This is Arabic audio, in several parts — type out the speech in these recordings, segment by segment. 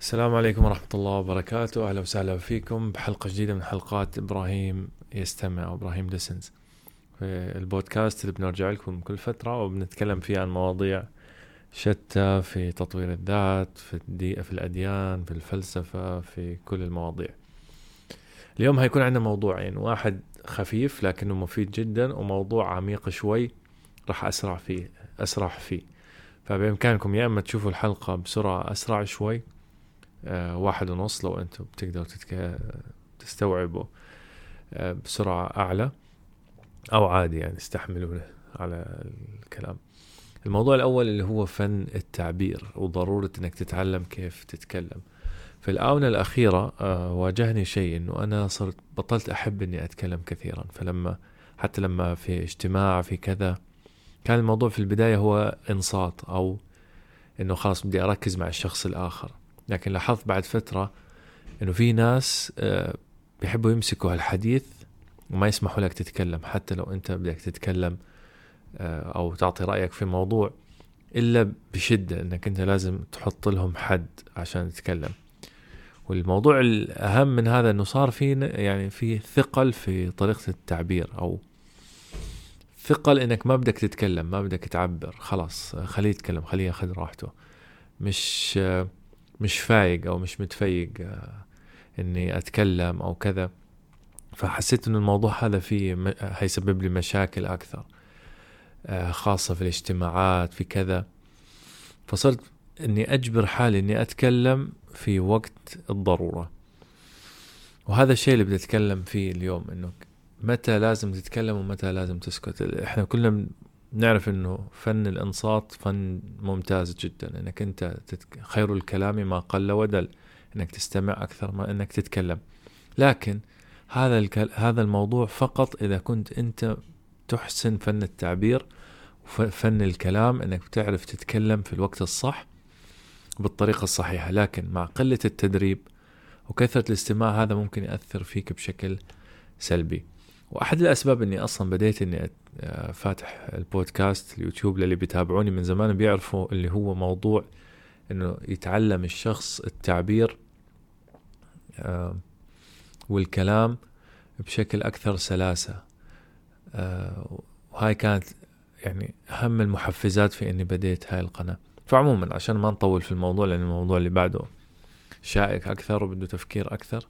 السلام عليكم ورحمة الله وبركاته. أهلا وسهلا فيكم بحلقة جديدة من حلقات إبراهيم يستمع أو إبراهيم لسنز البودكاست اللي بنرجع لكم كل فترة وبنتكلم فيه عن مواضيع شتى في تطوير الذات في, الدي... في الأديان في الفلسفة في كل المواضيع. اليوم هيكون عندنا موضوعين واحد خفيف لكنه مفيد جدا وموضوع عميق شوي راح أسرع فيه أسرع فيه. فبإمكانكم يا إما تشوفوا الحلقة بسرعة أسرع شوي واحد ونص لو أنتم بتقدروا تتك... تستوعبوا آه بسرعة أعلى أو عادي يعني استحملوا على الكلام. الموضوع الأول اللي هو فن التعبير وضرورة أنك تتعلم كيف تتكلم. في الآونة الأخيرة آه واجهني شيء أنه أنا صرت بطلت أحب أني أتكلم كثيرا. فلما حتى لما في اجتماع في كذا كان الموضوع في البداية هو إنصات أو إنه خلاص بدي أركز مع الشخص الآخر. لكن لاحظت بعد فترة إنه في ناس آه بيحبوا يمسكوا هالحديث وما يسمحوا لك تتكلم حتى لو أنت بدك تتكلم آه أو تعطي رأيك في موضوع إلا بشدة إنك أنت لازم تحط لهم حد عشان تتكلم. والموضوع الأهم من هذا إنه صار في يعني في ثقل في طريقة التعبير أو ثقل إنك ما بدك تتكلم ما بدك تعبر خلاص خليه يتكلم خليه ياخذ راحته. مش مش فايق أو مش متفيق إني أتكلم أو كذا. فحسيت إنه الموضوع هذا فيه هيسبب لي مشاكل أكثر خاصة في الاجتماعات في كذا. فصرت إني أجبر حالي إني أتكلم في وقت الضرورة. وهذا الشيء اللي بدي اتكلم فيه اليوم إنه متى لازم تتكلم ومتى لازم تسكت. إحنا كلنا نعرف إنه فن الإنصات فن ممتاز جدا إنك أنت. خير الكلام ما قل ودل إنك تستمع أكثر ما إنك تتكلم لكن هذا. هذا الموضوع فقط إذا كنت أنت تحسن فن التعبير وفن الكلام إنك بتعرف تتكلم في الوقت الصح بالطريقة الصحيحة لكن مع قلة التدريب وكثرة الاستماع هذا ممكن يأثر فيك بشكل سلبي وأحد الأسباب إني أصلا بديت إني فاتح البودكاست اليوتيوب للي بيتابعوني من زمان بيعرفوا اللي هو موضوع إنه يتعلم الشخص التعبير والكلام بشكل أكثر سلاسة. وهاي كانت يعني أهم المحفزات في إني بديت هاي القناة. فعموما عشان ما نطول في الموضوع لأن الموضوع اللي بعده شائك أكثر وبده تفكير أكثر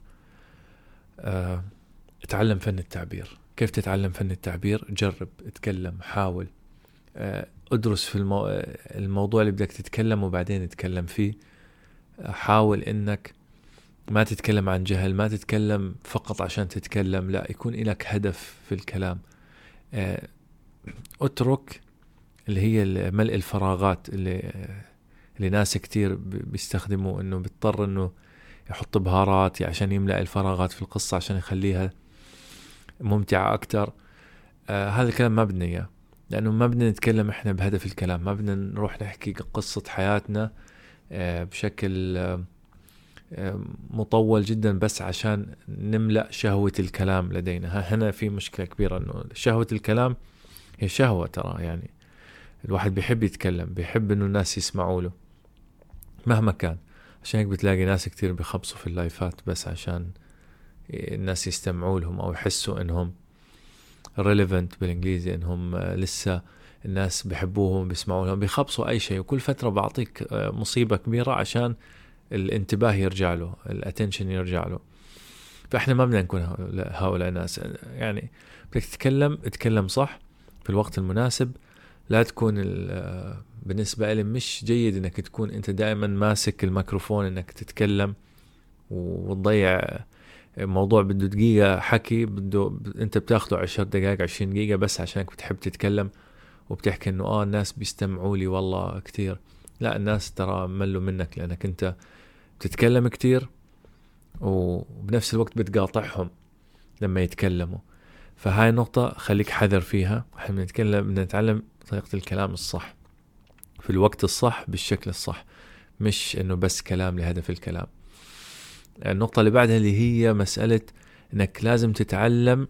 اتعلم فن التعبير. كيف تتعلم فن التعبير؟ جرب اتكلم حاول. ادرس في المو... الموضوع اللي بدك تتكلم وبعدين اتكلم فيه. حاول إنك ما تتكلم عن جهل ما تتكلم فقط عشان تتكلم لا يكون لك هدف في الكلام. اترك اللي هي ملء الفراغات اللي اللي ناس كتير بيستخدموا إنه بيضطر إنه يحط بهارات عشان يملأ الفراغات في القصة عشان يخليها ممتعة أكتر. آه هذا الكلام ما بدنا إياه لأنه ما بدنا نتكلم إحنا بهدف الكلام ما بدنا نروح نحكي قصة حياتنا آه بشكل آه مطول جدا بس عشان نملأ شهوة الكلام لدينا. هنا في مشكلة كبيرة إنه شهوة الكلام هي شهوة ترى يعني الواحد بيحب يتكلم بيحب إنه الناس يسمعوا له مهما كان. عشان هيك بتلاقي ناس كتير بيخبصوا في اللايفات بس عشان الناس يستمعوا لهم أو يحسوا إنهم relevant بالإنجليزي إنهم لسه الناس بيحبوهم بيسمعوا لهم بيخبصوا أي شيء. وكل فترة بعطيك مصيبة كبيرة عشان الانتباه يرجع له ال attention يرجع له. فإحنا ما بدنا نكون هؤلاء الناس. يعني بدك تتكلم اتكلم صح في الوقت المناسب. لا تكون بالنسبة لي مش جيد إنك تكون أنت دائما ماسك الميكروفون إنك تتكلم وتضيع موضوع بده دقيقة حكي بده انت بتاخده عشر دقائق عشرين دقيقة بس عشانك بتحب تتكلم وبتحكي انه آه الناس بيستمعوا لي والله كتير. لا الناس ترى ملوا منك لأنك انت بتتكلم كتير وبنفس الوقت بتقاطعهم لما يتكلموا. فهاي النقطة خليك حذر فيها. إحنا بنتكلم بدنا نتعلم طريقة الكلام الصح في الوقت الصح بالشكل الصح مش إنه بس كلام لهدف الكلام. النقطة اللي بعدها اللي هي مسألة إنك لازم تتعلم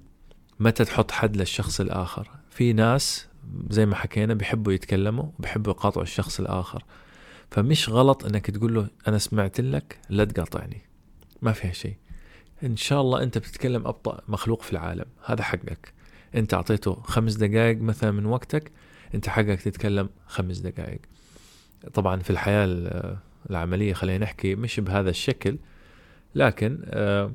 متى تحط حد للشخص الآخر. في ناس زي ما حكينا بيحبوا يتكلموا وبيحبوا يقاطعوا الشخص الآخر. فمش غلط إنك تقول له أنا سمعت لك لا تقاطعني. ما فيها شيء. إن شاء الله أنت بتتكلم أبطأ مخلوق في العالم. هذا حقك. أنت أعطيته خمس دقائق مثلا من وقتك أنت حقك تتكلم خمس دقائق طبعا في الحياة العملية خلينا نحكي مش بهذا الشكل لكن آه،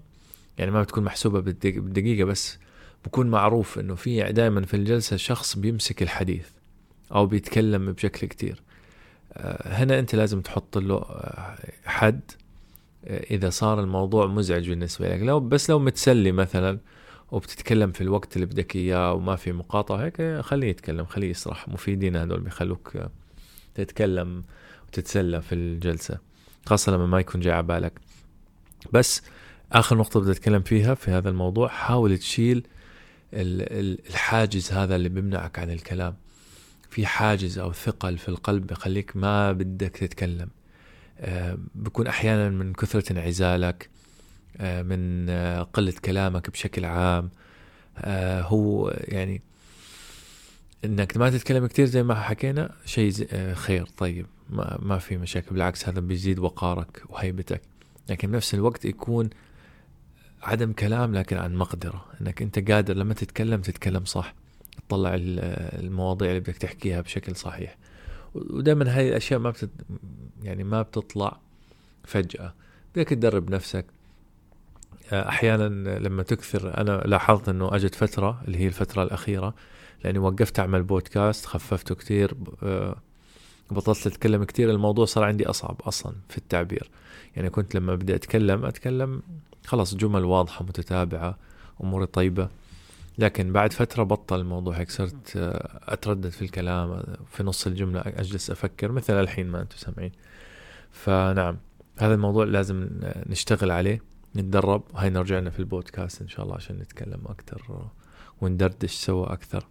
يعني ما بتكون محسوبة بالدقيقة بس بكون معروف إنه في دائما في الجلسة شخص بيمسك الحديث أو بيتكلم بشكل كتير. آه، هنا أنت لازم تحط له آه، حد إذا صار الموضوع مزعج بالنسبة لك. لو بس لو متسلي مثلا وبتتكلم في الوقت اللي بدك إياه وما في مقاطعة هيك خليه يتكلم خليه يسرح مفيدين هذول بيخلوك تتكلم وتتسلى في الجلسة خاصة لما ما يكون جاي على بالك. بس آخر نقطة بدي أتكلم فيها في هذا الموضوع حاول تشيل الحاجز هذا اللي بيمنعك عن الكلام. في حاجز أو ثقل في القلب بخليك ما بدك تتكلم. آه، بكون أحيانا من كثرة انعزالك آه، من آه، قلة كلامك بشكل عام. هو يعني إنك ما تتكلم كثير زي ما حكينا شيء خير. طيب ما, ما في مشاكل بالعكس هذا بيزيد وقارك وهيبتك. لكن بنفس الوقت يكون عدم كلام لكن عن مقدرة. إنك أنت قادر لما تتكلم تتكلم صح تطلع المواضيع اللي بدك تحكيها بشكل صحيح. ودائما هاي الأشياء ما بتت يعني ما بتطلع فجأة. بدك تدرب نفسك. أحيانا لما تكثر أنا لاحظت إنه اجت فترة اللي هي الفترة الأخيرة لأني وقفت أعمل بودكاست خففته كثير بطلت أتكلم كثير الموضوع صار عندي أصعب أصلا في التعبير. يعني كنت لما بدي أتكلم أتكلم خلاص جمل واضحة متتابعة أموري طيبة. لكن بعد فترة بطل الموضوع هيك صرت آه، أتردد في الكلام في نص الجملة أجلس أفكر مثل الحين ما أنتم سامعين. فنعم هذا الموضوع لازم نشتغل عليه نتدرب. هاي نرجع لنا في البودكاست إن شاء الله عشان نتكلم أكثر وندردش سوا أكثر.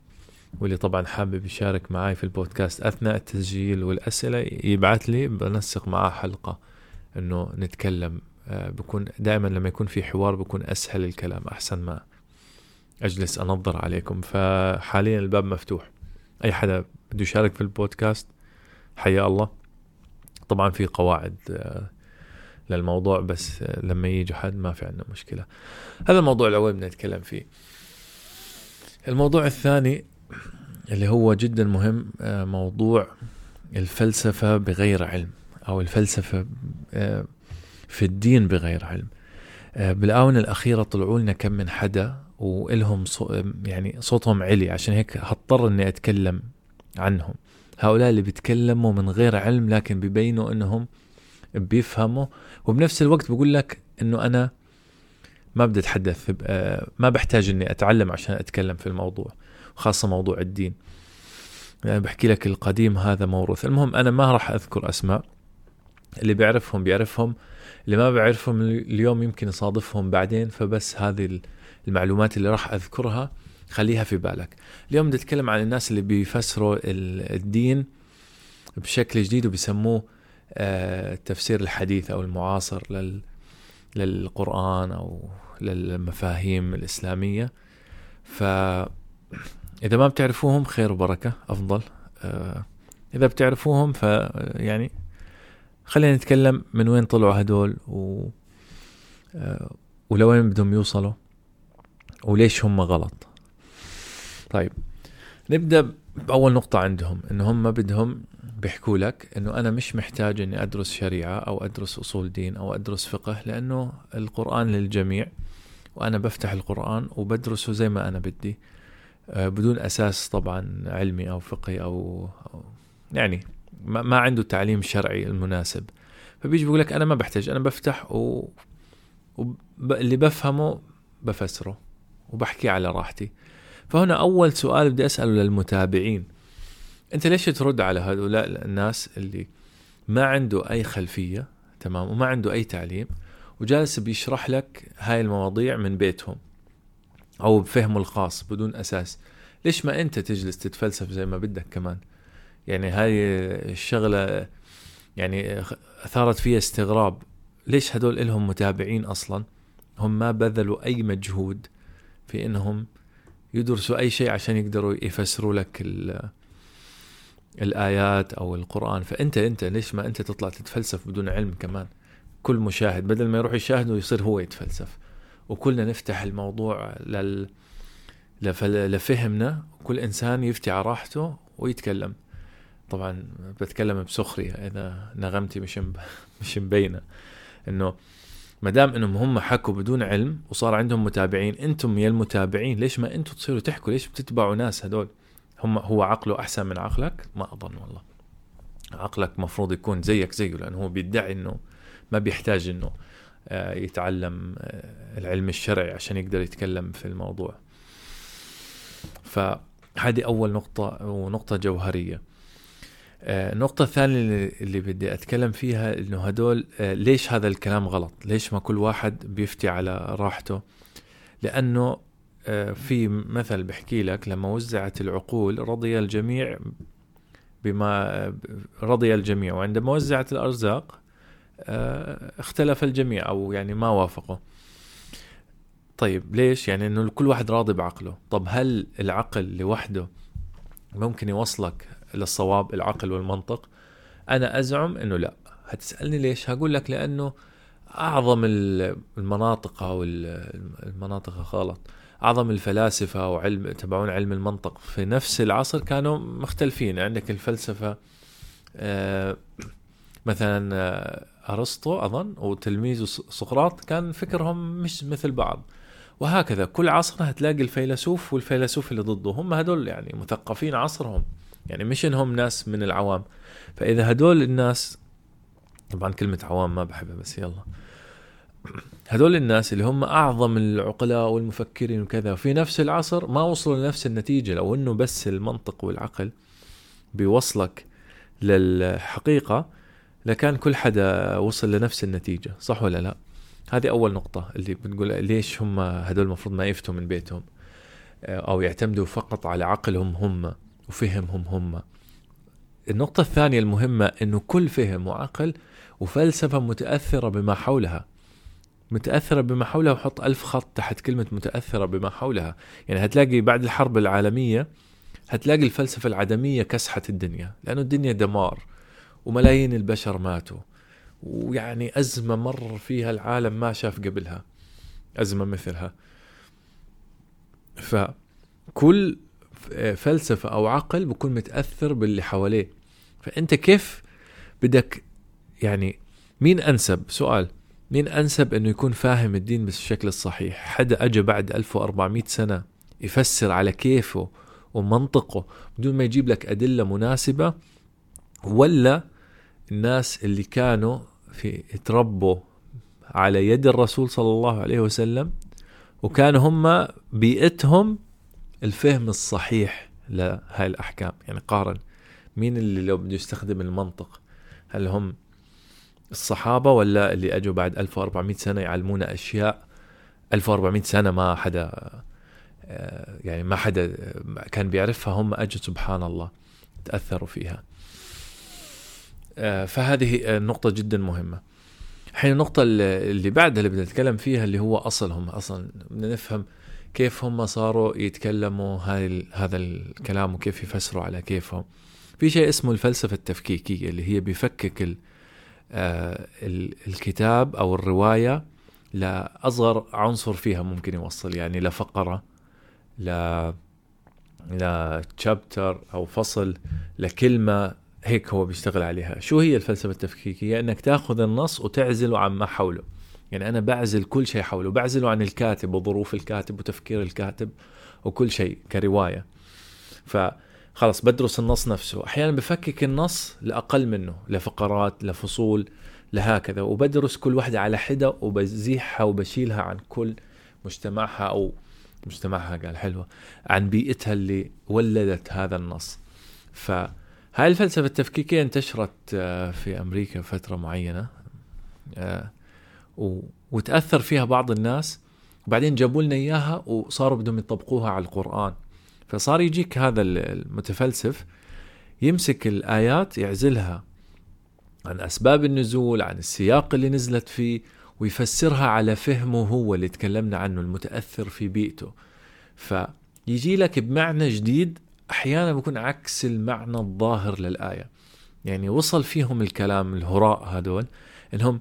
واللي طبعا حابب يشارك معي في البودكاست أثناء التسجيل والأسئلة يبعث لي بنسق معاه حلقة إنه نتكلم. آه، بكون دائما لما يكون في حوار بكون أسهل الكلام أحسن ما أجلس أنظر عليكم. فحاليا الباب مفتوح. أي حدا بده يشارك في البودكاست حيا الله. طبعا في قواعد آه، للموضوع بس آه، لما يجي حد ما في عندنا مشكلة. هذا الموضوع الأول بدنا نتكلم فيه. الموضوع الثاني اللي هو جدا مهم موضوع الفلسفة بغير علم أو الفلسفة في الدين بغير علم. آه، بالآونة الأخيرة طلعوا لنا كم من حدا وإلهم يعني صوتهم علي عشان هيك هضطر إني أتكلم عنهم. هؤلاء اللي بيتكلموا من غير علم لكن بيبينوا إنهم بيفهموا. وبنفس الوقت بقول لك إنه أنا ما بدي أتحدث آه، ما بحتاج إني أتعلم عشان أتكلم في الموضوع. خاصة موضوع الدين. يعني بحكي لك القديم هذا موروث. المهم أنا ما راح أذكر أسماء. اللي بيعرفهم بيعرفهم. اللي ما بعرفهم اليوم يمكن يصادفهم بعدين. فبس هذه المعلومات اللي راح أذكرها خليها في بالك. اليوم بدي أتكلم عن الناس اللي بيفسروا الدين بشكل جديد وبيسموه آه، التفسير الحديث أو المعاصر لل للقرآن أو للمفاهيم الإسلامية. ف إذا ما بتعرفوهم خير وبركة أفضل. آه، إذا بتعرفوهم ف يعني خلينا نتكلم من وين طلعوا هدول و آه، ولوين بدهم يوصلوا وليش هم غلط. طيب نبدأ بأول نقطة عندهم إن هم بدهم بيحكوا لك إنه أنا مش محتاج إني أدرس شريعة أو أدرس أصول دين أو أدرس فقه لأنه القرآن للجميع وأنا بفتح القرآن وبدرسه زي ما أنا بدي. آه، بدون أساس طبعا علمي أو فقهي أو يعني ما, عنده تعليم شرعي المناسب. فبيجي بيقول لك أنا ما بحتاج أنا بفتح و... واللي بفهمه بفسره وبحكي على راحتي. فهنا أول سؤال بدي أسأله للمتابعين. أنت ليش ترد على هؤلاء الناس اللي ما عنده أي خلفية تمام وما عنده أي تعليم وجالس بيشرح لك هاي المواضيع من بيتهم؟ أو بفهمه الخاص بدون أساس. ليش ما أنت تجلس تتفلسف زي ما بدك كمان؟ يعني هاي الشغلة يعني أثارت فيها استغراب. ليش هدول لهم متابعين أصلا؟ هم ما بذلوا أي مجهود في إنهم يدرسوا أي شيء عشان يقدروا يفسروا لك الآيات أو القرآن. فأنت أنت ليش ما أنت تطلع تتفلسف بدون علم كمان؟ كل مشاهد بدل ما يروح يشاهد ويصير هو يتفلسف. وكلنا نفتح الموضوع لل لفهمنا. كل إنسان يفتي على راحته ويتكلم. طبعا بتكلم بسخرية إذا نغمتي مش مش مبينة. إنه ما دام إنهم هم حكوا بدون علم وصار عندهم متابعين أنتم يا المتابعين ليش ما أنتم تصيروا تحكوا؟ ليش بتتبعوا ناس هدول؟ هم هو عقله أحسن من عقلك؟ ما أظن والله. عقلك مفروض يكون زيك زيه لأنه هو بيدعي إنه ما بيحتاج إنه يتعلم آه، العلم الشرعي عشان يقدر يتكلم في الموضوع. فهذه أول نقطة ونقطة جوهرية. آه، النقطة الثانية اللي بدي أتكلم فيها إنه هدول ليش هذا الكلام غلط؟ ليش ما كل واحد بيفتي على راحته؟ لأنه في مثل بحكي لك لما وزعت العقول رضي الجميع بما رضي الجميع. وعندما وزعت الأرزاق آه، اختلف الجميع أو يعني ما وافقوا. طيب ليش؟ يعني إنه كل واحد راضي بعقله. طب هل العقل لوحده ممكن يوصلك للصواب العقل والمنطق؟ أنا أزعم إنه لا. هتسألني ليش؟ هقول لك لأنه أعظم المناطق أو المناطق غلط. أعظم الفلاسفة وعلم تبعون علم المنطق في نفس العصر كانوا مختلفين. عندك الفلسفة آه، مثلا آه، أرسطو أظن وتلميذه سقراط كان فكرهم مش مثل بعض. وهكذا كل عصر هتلاقي الفيلسوف والفيلسوف اللي ضده هم هدول يعني مثقفين عصرهم. يعني مش إنهم ناس من العوام. فإذا هدول الناس طبعا كلمة عوام ما بحبها بس يلا. هدول الناس اللي هم أعظم العقلاء والمفكرين وكذا في نفس العصر ما وصلوا لنفس النتيجة لو إنه بس المنطق والعقل بيوصلك للحقيقة لكان كل حدا وصل لنفس النتيجة صح ولا لا؟ هذه أول نقطة اللي بنقول ليش هم هدول المفروض ما يفتوا من بيتهم. آه، أو يعتمدوا فقط على عقلهم هم وفهمهم هم. النقطة الثانية المهمة أنه كل فهم وعقل وفلسفة متأثرة بما حولها. متأثرة بما حولها وحط ألف خط تحت كلمة متأثرة بما حولها. يعني هتلاقي بعد الحرب العالمية هتلاقي الفلسفة العدمية كسحت الدنيا لأنه الدنيا دمار. وملايين البشر ماتوا. ويعني أزمة مر فيها العالم ما شاف قبلها. أزمة مثلها. فكل فلسفة أو عقل بكون متأثر باللي حواليه. فأنت كيف بدك يعني مين أنسب؟ سؤال. مين أنسب أنه يكون فاهم الدين بالشكل الصحيح؟ حدا أجى بعد 1400 سنة يفسر على كيفه ومنطقه بدون ما يجيب لك أدلة مناسبة ولا الناس اللي كانوا في اتربوا على يد الرسول صلى الله عليه وسلم وكانوا هم بيئتهم الفهم الصحيح لهاي الأحكام. يعني قارن مين اللي لو بده يستخدم المنطق؟ هل هم الصحابة ولا اللي أجوا بعد 1400 سنة يعلمونا أشياء؟ 1400 سنة ما حدا آه، يعني ما حدا كان بيعرفها هم أجوا سبحان الله تأثروا فيها. فهذه نقطة جدا مهمة. الحين النقطة اللي بعدها اللي بدنا نتكلم فيها اللي هو أصلهم أصلا بدنا نفهم كيف هم صاروا يتكلموا هذا الكلام وكيف يفسروا على كيفهم. في شيء اسمه الفلسفة التفكيكية اللي هي بيفكك آه، الكتاب أو الرواية لأصغر عنصر فيها ممكن يوصل يعني لفقرة ل لتشابتر أو فصل لكلمة هيك هو بيشتغل عليها. شو هي الفلسفة التفكيكية؟ إنك تاخذ النص وتعزله عن ما حوله. يعني أنا بعزل كل شيء حوله. بعزله عن الكاتب وظروف الكاتب وتفكير الكاتب وكل شيء كرواية. فخلص بدرس النص نفسه. أحيانا بفكك النص لأقل منه لفقرات لفصول لهكذا. وبدرس كل واحدة على حدة وبزيحها وبشيلها عن كل مجتمعها أو مجتمعها قال حلوة عن بيئتها اللي ولدت هذا النص. ف هاي الفلسفة التفكيكية انتشرت آه، في أمريكا فترة معينة آه، وتأثر فيها بعض الناس. وبعدين جابوا لنا إياها وصاروا بدهم يطبقوها على القرآن. فصار يجيك هذا المتفلسف يمسك الآيات يعزلها عن أسباب النزول عن السياق اللي نزلت فيه ويفسرها على فهمه هو اللي تكلمنا عنه المتأثر في بيئته. فيجي لك بمعنى جديد أحيانا بيكون عكس المعنى الظاهر للآية. يعني وصل فيهم الكلام الهراء هذول إنهم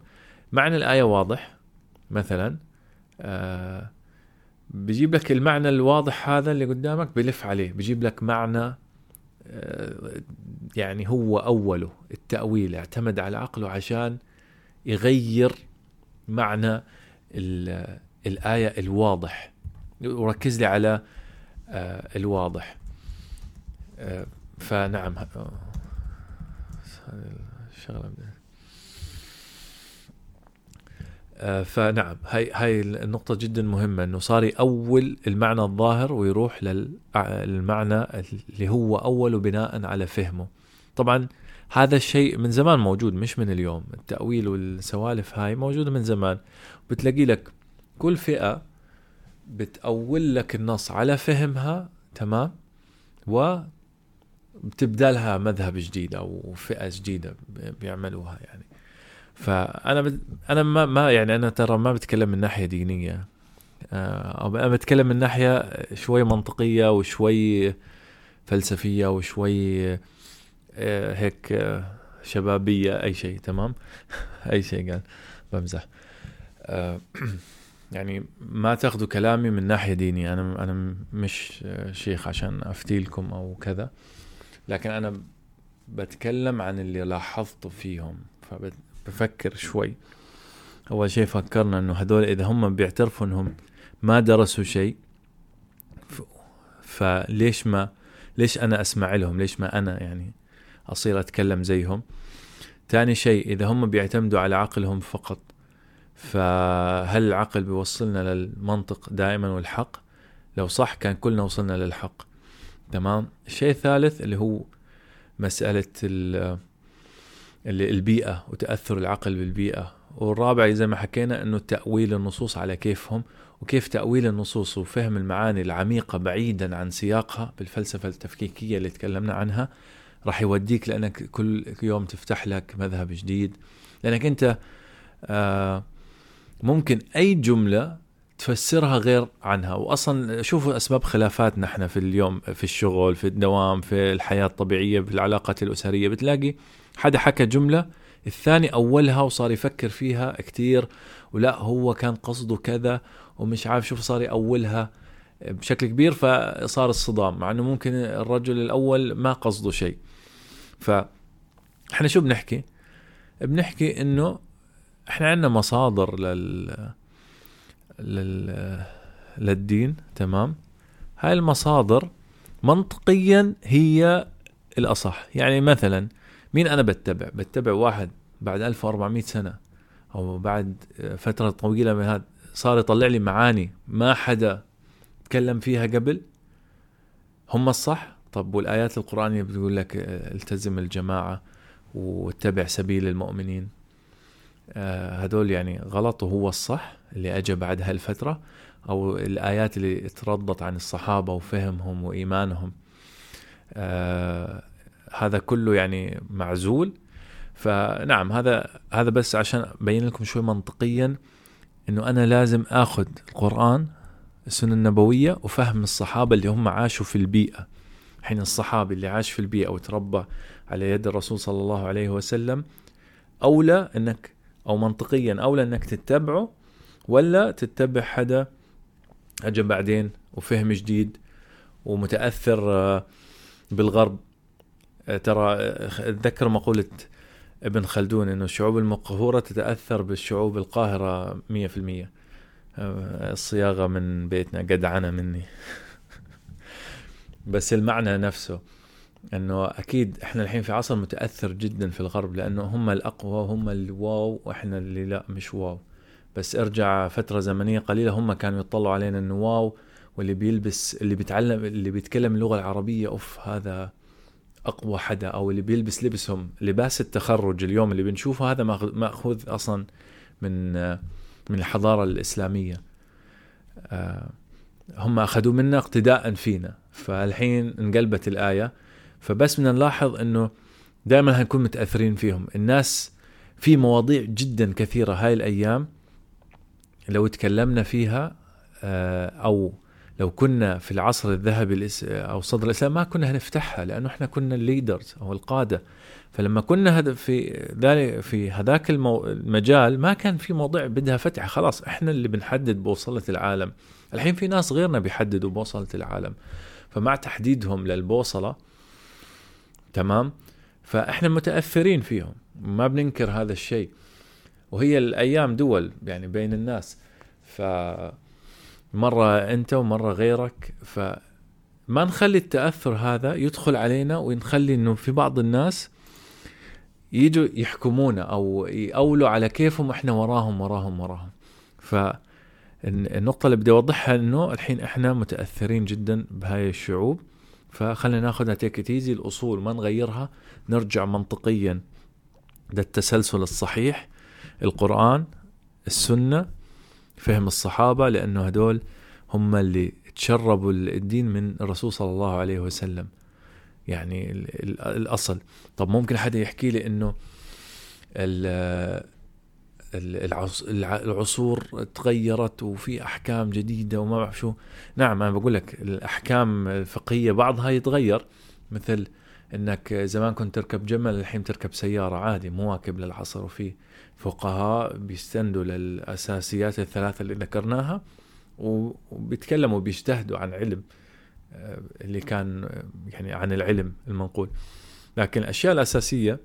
معنى الآية واضح مثلا آه بيجيب لك المعنى الواضح هذا اللي قدامك بلف عليه. بيجيب لك معنى آه يعني هو أوله التأويل اعتمد على عقله عشان يغير معنى الآية الواضح. وركز لي على آه الواضح. آه فنعم الشغلة آه، فنعم هاي هاي النقطة جدا مهمة إنه صار يأول المعنى الظاهر ويروح للمعنى اللي هو أول بناء على فهمه. طبعا هذا الشيء من زمان موجود مش من اليوم، التأويل والسوالف هاي موجودة من زمان، بتلاقي لك كل فئة بتأول لك النص على فهمها تمام؟ و بتبدالها مذهب جديد أو فئه جديدة بيعملوها يعني. فأنا. أنا ما ما يعني أنا ترى ما بتكلم من ناحية دينية. آه، أنا بتكلم من ناحية شوي منطقية وشوي فلسفية وشوي آه، هيك آه، شبابية أي شيء تمام؟ أي شيء قال بمزح. يعني ما تاخذوا كلامي من ناحية دينية. أنا أنا مش شيخ عشان افتي لكم أو كذا. لكن أنا بتكلم عن اللي لاحظته فيهم فبفكر شوي. أول شيء فكرنا إنه هذول إذا هم بيعترفوا إنهم ما درسوا شيء فليش ما ليش أنا أسمع لهم؟ ليش ما أنا يعني أصير أتكلم زيهم؟ ثاني شيء إذا هم بيعتمدوا على عقلهم فقط فهل العقل بيوصلنا للمنطق دائما والحق؟ لو صح كان كلنا وصلنا للحق. تمام؟ الشيء الثالث اللي هو مسألة البيئة وتأثر العقل بالبيئة. والرابع زي ما حكينا إنه تأويل النصوص على كيفهم وكيف تأويل النصوص وفهم المعاني العميقة بعيدا عن سياقها بالفلسفة التفكيكية اللي تكلمنا عنها راح يوديك لأنك كل يوم تفتح لك مذهب جديد. لأنك أنت آه ممكن أي جملة تفسرها غير عنها. واصلا شوفوا أسباب خلافاتنا إحنا في اليوم في الشغل في الدوام في الحياة الطبيعية في العلاقات الأسرية. بتلاقي حدا حكى جملة الثاني أولها وصار يفكر فيها كتير ولا هو كان قصده كذا ومش عارف شوف صار يأولها بشكل كبير فصار الصدام مع إنه ممكن الرجل الأول ما قصده شيء. ف إحنا شو بنحكي؟ بنحكي إنه إحنا عندنا مصادر لل لل... للدين تمام؟ هاي المصادر منطقيا هي الأصح. يعني مثلا مين أنا بتبع؟ بتبع واحد بعد 1400 سنة أو بعد فترة طويلة من هذا صار يطلع لي معاني ما حدا تكلم فيها قبل؟ هم الصح؟ طب والآيات القرآنية بتقول لك التزم الجماعة واتبع سبيل المؤمنين. آه، هدول يعني غلط وهو الصح اللي اجى بعد هالفترة أو الآيات اللي تردت عن الصحابة وفهمهم وإيمانهم. آه هذا كله يعني معزول. فنعم هذا هذا بس عشان أبين لكم شوي منطقيا إنه أنا لازم آخذ القرآن السنة النبوية وفهم الصحابة اللي هم عاشوا في البيئة. حين الصحابي اللي عاش في البيئة وتربى على يد الرسول صلى الله عليه وسلم أولى إنك أو منطقيا اولى انك تتبعه ولا تتبع حدا اجى بعدين وفهم جديد ومتأثر آه، بالغرب. آه، ترى آه، أتذكر مقولة ابن خلدون إنه الشعوب المقهورة تتأثر بالشعوب القاهرة 100% الصياغة من بيتنا جدعنه مني. بس المعنى نفسه. إنه أكيد إحنا الحين في عصر متأثر جدا في الغرب لأنه هم الأقوى وهم الواو وإحنا اللي لا مش واو. بس ارجع فترة زمنية قليلة هم كانوا يطلعوا علينا إنه واو واللي بيلبس اللي بيتعلم اللي بيتكلم اللغة العربية أوف هذا أقوى حدا أو اللي بيلبس لبسهم. لباس التخرج اليوم اللي بنشوفه هذا ماخوذ أصلا من من الحضارة الإسلامية. آه، هم أخذوا منا اقتداء فينا. فالحين انقلبت الآية. فبس بدنا نلاحظ إنه دائما هنكون متأثرين فيهم. الناس في مواضيع جدا كثيرة هاي الأيام لو تكلمنا فيها آه، أو لو كنا في العصر الذهبي أو صدر الإسلام ما كنا هنفتحها لأنه إحنا كنا الليدرز أو القادة. فلما كنا في ذلك في هذاك. المجال ما كان في موضوع بدها فتح خلاص إحنا اللي بنحدد بوصلة العالم. الحين في ناس غيرنا بيحددوا بوصلة العالم. فمع تحديدهم للبوصلة تمام؟ فإحنا متأثرين فيهم ما بننكر هذا الشيء. وهي الأيام دول يعني بين الناس. ف مره أنت ومرة غيرك فما نخلي التأثر هذا يدخل علينا ونخلي إنه في بعض الناس يجوا يحكمونا أو يقولوا على كيفهم إحنا وراهم وراهم وراهم. ف النقطة اللي بدي أوضحها إنه الحين إحنا متأثرين جدا بهاي الشعوب. فخلينا ناخذها تيك ايزي الأصول ما نغيرها نرجع منطقيا للتسلسل الصحيح. القرآن السنة فهم الصحابة لأنه هدول هم اللي تشربوا الدين من الرسول صلى الله عليه وسلم. يعني الأصل. طب ممكن حدا يحكي لي أنه العصور تغيرت وفي أحكام جديدة وما بعرف شو. نعم أنا بقول لك الأحكام الفقهية بعضها يتغير. مثل إنك زمان كنت تركب جمل الحين تركب سيارة عادي مواكب للعصر. وفي فقهاء بيستندوا للأساسيات الثلاثة اللي ذكرناها وبيتكلموا بيجتهدوا عن علم آه، اللي كان يعني عن العلم المنقول. لكن الأشياء الأساسية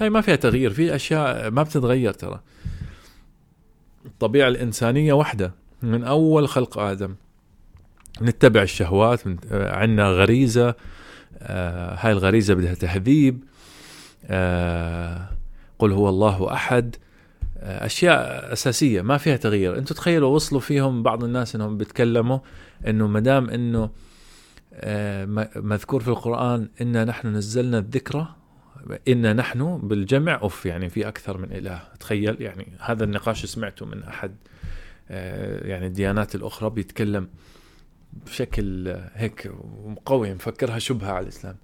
هاي ما فيها تغيير. في أشياء ما بتتغير ترى. الطبيعة الإنسانية واحدة من أول خلق آدم. نتبع الشهوات عندنا غريزة آه هاي الغريزة بدها تهذيب آه قل هو الله أحد. آه أشياء أساسية ما فيها تغيير. أنتم تخيلوا وصلوا فيهم بعض الناس إنهم بيتكلموا إنه ما دام إنه آه مذكور في القرآن إنا نحن نزلنا الذكرى إنا نحن بالجمع أوف يعني في أكثر من إله. تخيل يعني هذا النقاش سمعته من أحد آه، يعني الديانات الأخرى بيتكلم بشكل هيك قوي مفكرها شبهة على الإسلام.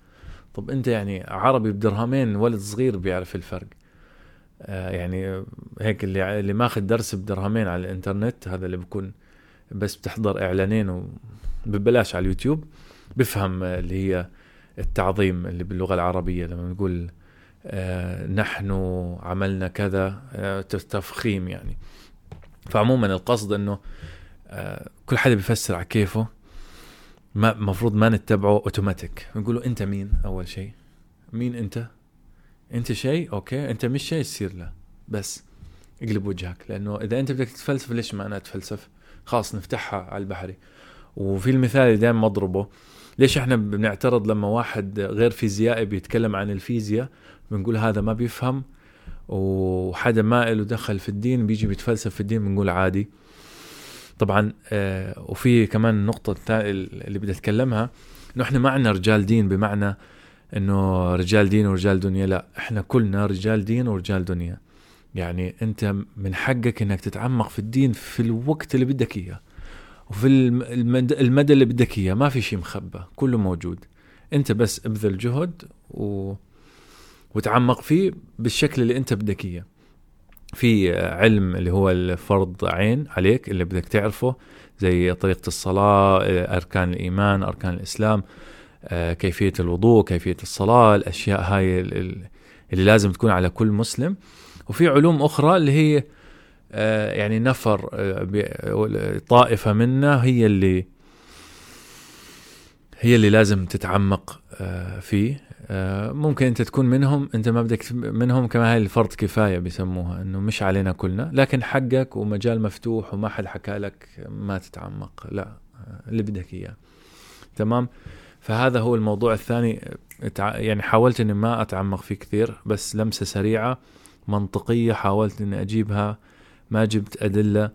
طب أنت يعني عربي بدرهمين ولد صغير بيعرف الفرق. آه، يعني هيك اللي اللي ماخذ درس بدرهمين على الإنترنت هذا اللي بكون بس بتحضر إعلانين وببلاش على اليوتيوب بفهم اللي هي التعظيم اللي باللغة العربية لما نقول آه نحن عملنا كذا آه تفخيم يعني. فعموما القصد إنه آه كل حدا بيفسر على كيفه ما المفروض ما نتبعه اوتوماتيك نقول أنت مين أول شيء؟ مين أنت؟ أنت شيء؟ okay. أنت مش شيء تصير له. بس اقلب وجهك. لأنه إذا أنت بدك تتفلسف ليش ما أنا أتفلسف؟ خلاص نفتحها على البحري. وفي المثال اللي دائما مضربه ليش إحنا بنعترض لما واحد غير فيزيائي بيتكلم عن الفيزياء؟ بنقول هذا ما بيفهم وحدا ما له دخل في الدين بيجي بيتفلسف في الدين بنقول عادي. طبعا آه وفي كمان النقطة اللي بدي أتكلمها إنه إحنا ما عندنا رجال دين بمعنى إنه رجال دين ورجال دنيا لا إحنا كلنا رجال دين ورجال دنيا. يعني أنت من حقك إنك تتعمق في الدين في الوقت اللي بدك إياه. وفي المدى اللي بدك إياه ما في شيء مخبى كله موجود. أنت بس ابذل جهد و... وتعمق فيه بالشكل اللي أنت بدك إياه. في علم اللي هو الفرض عين عليك اللي بدك تعرفه زي طريقة الصلاة أركان الإيمان أركان الإسلام آه، كيفية الوضوء كيفية الصلاة الأشياء هاي اللي لازم تكون على كل مسلم. وفي علوم أخرى اللي هي يعني نفر آه، طائفة منا هي اللي هي اللي لازم تتعمق آه، فيه. ممكن انت تكون منهم انت ما بدك منهم كما هاي الفرض كفاية بيسموها انه مش علينا كلنا. لكن حقك ومجال مفتوح وما حد حكى لك ما تتعمق. لا اللي بدك إياه. تمام؟ فهذا هو الموضوع الثاني. يعني حاولت إني ما أتعمق فيه كثير بس لمسة سريعة منطقية حاولت إني أجيبها. ما جبت أدلة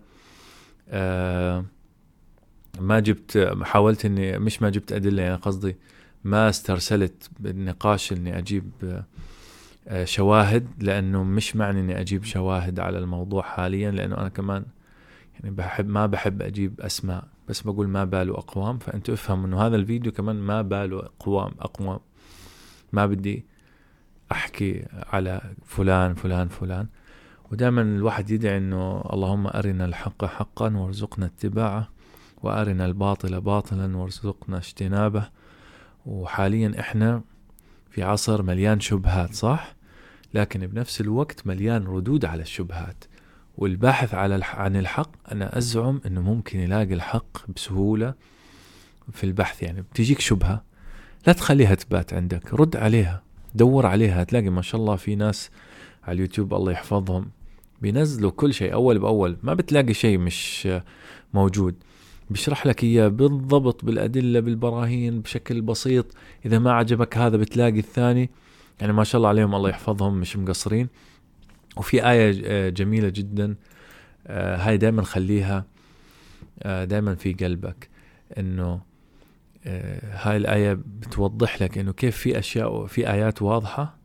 آه ما جبت حاولت إني مش ما جبت أدلة يعني قصدي ما استرسلت بالنقاش إني أجيب آه شواهد لأنه مش معني إني أجيب شواهد على الموضوع حاليا لأنه أنا كمان يعني بحب ما بحب أجيب أسماء بس بقول ما باله أقوام فأنتوا افهموا إنه هذا الفيديو كمان ما باله أقوام أقوام. ما بدي أحكي على فلان فلان فلان. ودائما الواحد يدعي إنه اللهم أرنا الحق حقا وارزقنا اتباعه وأرنا الباطل باطلا وارزقنا اجتنابه. وحاليا إحنا في عصر مليان شبهات صح؟ لكن بنفس الوقت مليان ردود على الشبهات. والبحث على عن الحق أنا أزعم أنه ممكن يلاقي الحق بسهولة في البحث. يعني بتجيك شبهة لا تخليها تبات عندك رد عليها دور عليها. تلاقي ما شاء الله في ناس على اليوتيوب الله يحفظهم. بينزلوا كل شيء أول بأول. ما بتلاقي شيء مش موجود. بيشرح لك إياه بالضبط بالأدلة بالبراهين بشكل بسيط. إذا ما عجبك هذا بتلاقي الثاني. يعني ما شاء الله عليهم الله يحفظهم مش مقصرين. وفي آية آه، جميلة جدا. آه، هاي دائما خليها آه، دائما في قلبك. إنه هاي الآية بتوضح لك إنه كيف في أشياء في آيات واضحة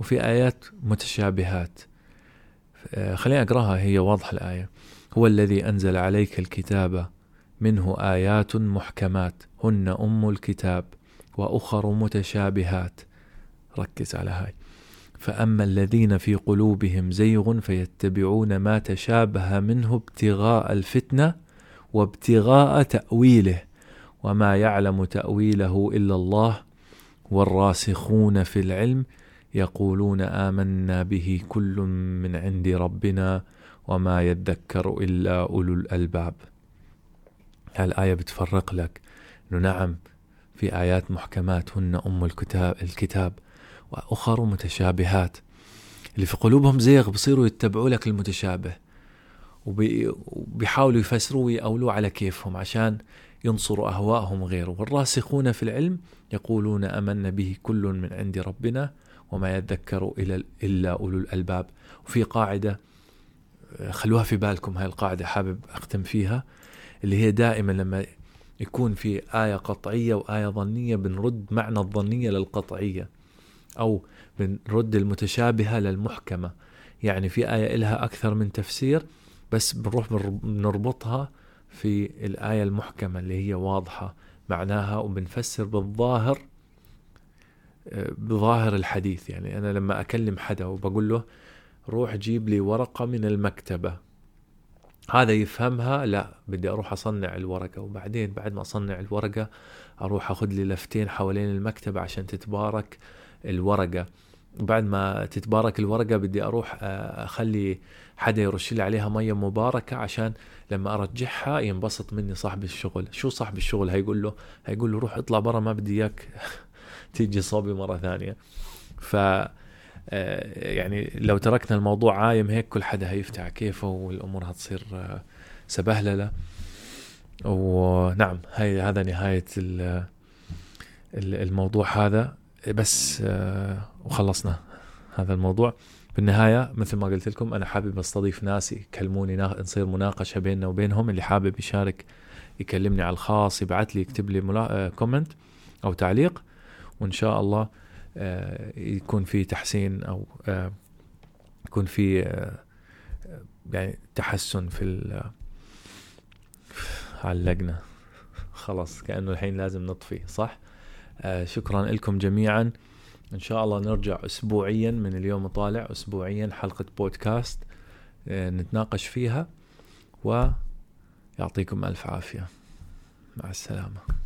وفي آيات متشابهات. خليني أقرأها هي واضحة الآية. هو الذي أنزل عليك الكتاب منه آيات محكمات هن أم الكتاب وأخر متشابهات. ركز على هاي. فأما الذين في قلوبهم زيغ فيتبعون ما تشابه منه ابتغاء الفتنة وابتغاء تأويله وما يعلم تأويله إلا الله والراسخون في العلم يقولون آمنا به كل من عند ربنا وما يذكر إلا أولو الألباب. الآية بتفرق لك. أنه نعم في آيات محكمات هن أم الكتاب, الكتاب وأخر متشابهات. اللي في قلوبهم زيغ بصيروا يتبعوا لك المتشابه. وبيحاولوا يفسروا ويأولوا على كيفهم عشان ينصروا أهواءهم غيره. والراسخون في العلم يقولون أمنا به كل من عند ربنا وما يذكر إلا أولو الألباب. وفي قاعدة خلوها في بالكم هاي القاعدة حابب أختم فيها اللي هي دائما لما يكون في آية قطعية وآية ظنية بنرد معنى الظنية للقطعية أو بنرد المتشابهة للمحكمة. يعني في آية إلها أكثر من تفسير بس بنروح بنربطها في الآية المحكمة اللي هي واضحة معناها وبنفسر بالظاهر بظاهر الحديث. يعني أنا لما أكلم حدا وبقول له روح جيب لي ورقة من المكتبة. هذا يفهمها لا بدي أروح أصنع الورقة. وبعدين بعد ما أصنع الورقة أروح أخذ لي لفتين حوالين المكتبة عشان تتبارك الورقة. بعد ما تتبارك الورقة بدي أروح آه، أخلي حدا يرش لي عليها مية مباركة عشان لما أرجعها ينبسط مني صاحب الشغل. شو صاحب الشغل؟ هيقول له هيقول له روح اطلع برا ما بدي إياك. تيجي صوبي مرة ثانية. ف آه، يعني لو تركنا الموضوع عايم هيك كل حدا هيفتح كيفه والأمور هتصير آه، سبهللة. ونعم هاي هذا نهاية الموضوع هذا. بس آه، وخلصنا هذا الموضوع. بالنهاية مثل ما قلت لكم أنا حابب أستضيف ناس يكلموني نصير مناقشة بيننا وبينهم. اللي حابب يشارك يكلمني على الخاص يبعث لي يكتب لي كومنت أو تعليق. وإن شاء الله آه، يكون في تحسين أو آه، يكون في آه، يعني تحسن في علقنا خلاص كأنه الحين لازم نطفي صح؟ شكرا لكم جميعا. إن شاء الله نرجع اسبوعيا من اليوم طالع اسبوعيا حلقة بودكاست نتناقش فيها ويعطيكم ألف عافية. مع السلامة.